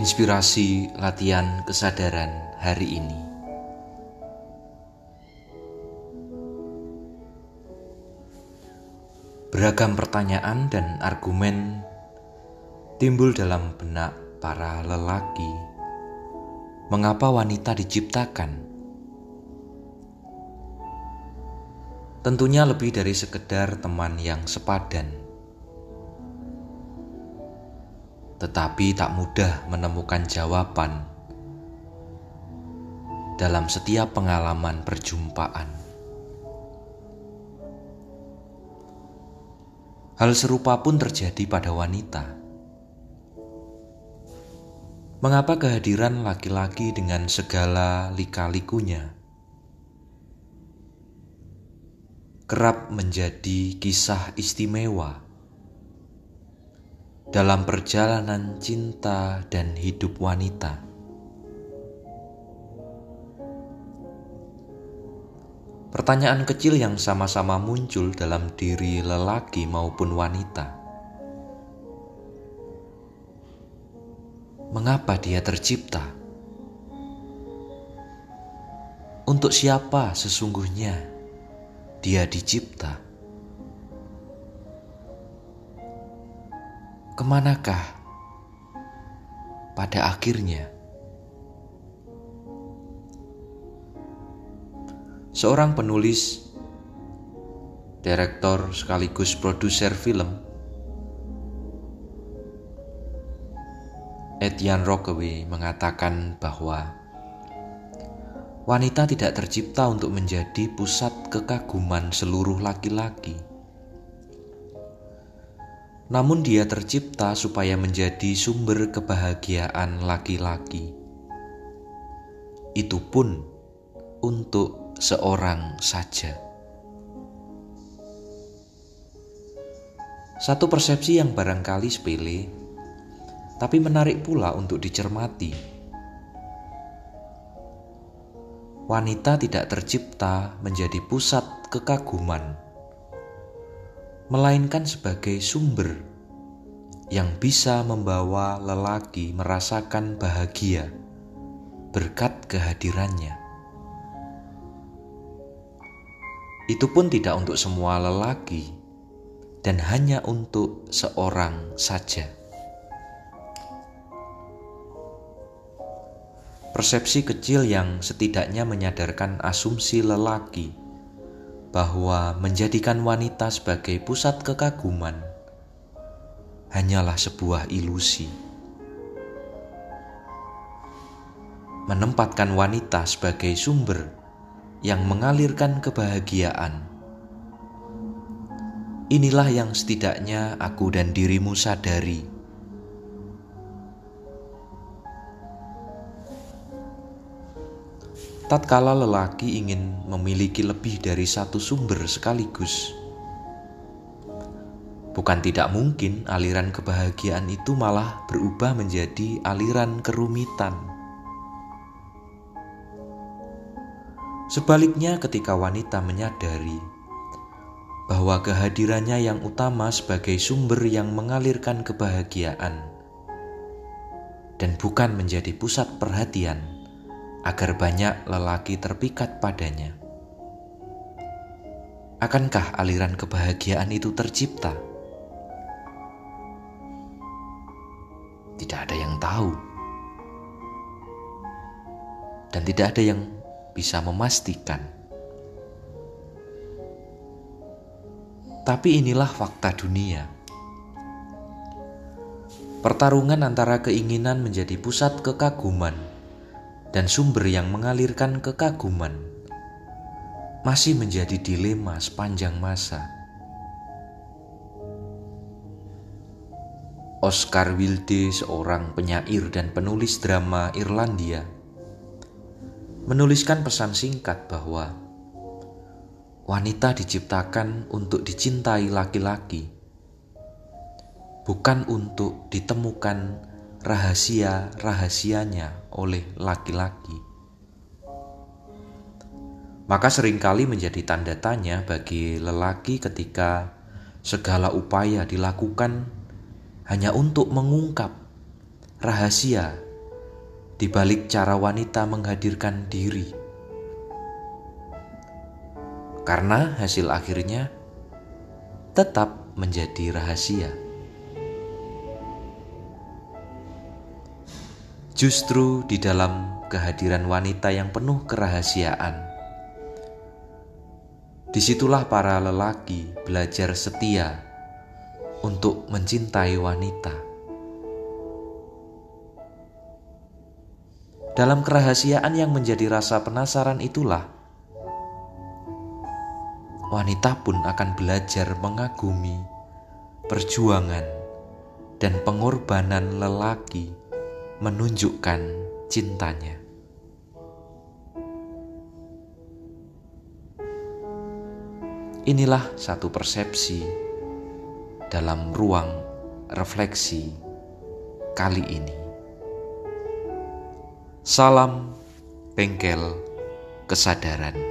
Inspirasi latihan kesadaran hari ini. Beragam pertanyaan dan argumen timbul dalam benak para lelaki. Mengapa wanita diciptakan? Tentunya lebih dari sekedar teman yang sepadan. Tetapi tak mudah menemukan jawaban dalam setiap pengalaman perjumpaan. Hal serupa pun terjadi pada wanita. Mengapa kehadiran laki-laki dengan segala lika-likunya kerap menjadi kisah istimewa dalam perjalanan cinta dan hidup wanita? Pertanyaan kecil yang sama-sama muncul dalam diri lelaki maupun wanita. Mengapa dia tercipta? Untuk siapa sesungguhnya dia dicipta? Ke manakah pada akhirnya? seorang penulis, direktor sekaligus produser film, Etienne Rockaway mengatakan bahwa wanita tidak tercipta untuk menjadi pusat kekaguman seluruh laki-laki. Namun dia tercipta supaya menjadi sumber kebahagiaan laki-laki. Itu pun untuk seorang saja. Satu persepsi yang barangkali sepele, tapi menarik pula untuk dicermati. Wanita tidak tercipta menjadi pusat kekaguman, melainkan sebagai sumber yang bisa membawa lelaki merasakan bahagia berkat kehadirannya. Itu pun tidak untuk semua lelaki dan hanya untuk seorang saja. Persepsi kecil yang setidaknya menyadarkan asumsi lelaki bahwa menjadikan wanita sebagai pusat kekaguman hanyalah sebuah ilusi. Menempatkan wanita sebagai sumber yang mengalirkan kebahagiaan. Inilah yang setidaknya aku dan dirimu sadari. Tatkala lelaki ingin memiliki lebih dari satu sumber sekaligus, bukan tidak mungkin aliran kebahagiaan itu malah berubah menjadi aliran kerumitan. Sebaliknya, ketika wanita menyadari bahwa kehadirannya yang utama sebagai sumber yang mengalirkan kebahagiaan dan bukan menjadi pusat perhatian, agar banyak lelaki terpikat padanya. Akankah aliran kebahagiaan itu tercipta? Tidak ada yang tahu, dan tidak ada yang bisa memastikan. Tapi inilah fakta dunia. Pertarungan antara keinginan menjadi pusat kekaguman dan sumber yang mengalirkan kekaguman masih menjadi dilema sepanjang masa. Oscar Wilde, seorang penyair dan penulis drama Irlandia, menuliskan pesan singkat bahwa wanita diciptakan untuk dicintai laki-laki, bukan untuk ditemukan rahasia-rahasianya oleh laki-laki. Maka sering kali menjadi tanda tanya bagi lelaki ketika segala upaya dilakukan hanya untuk mengungkap rahasia di balik cara wanita menghadirkan diri. Karena hasil akhirnya tetap menjadi rahasia. Justru di dalam kehadiran wanita yang penuh kerahasiaan, di situlah para lelaki belajar setia untuk mencintai wanita. Dalam kerahasiaan yang menjadi rasa penasaran itulah, wanita pun akan belajar mengagumi perjuangan dan pengorbanan lelaki menunjukkan cintanya. Inilah satu persepsi dalam ruang refleksi kali ini. Salam bengkel kesadaran.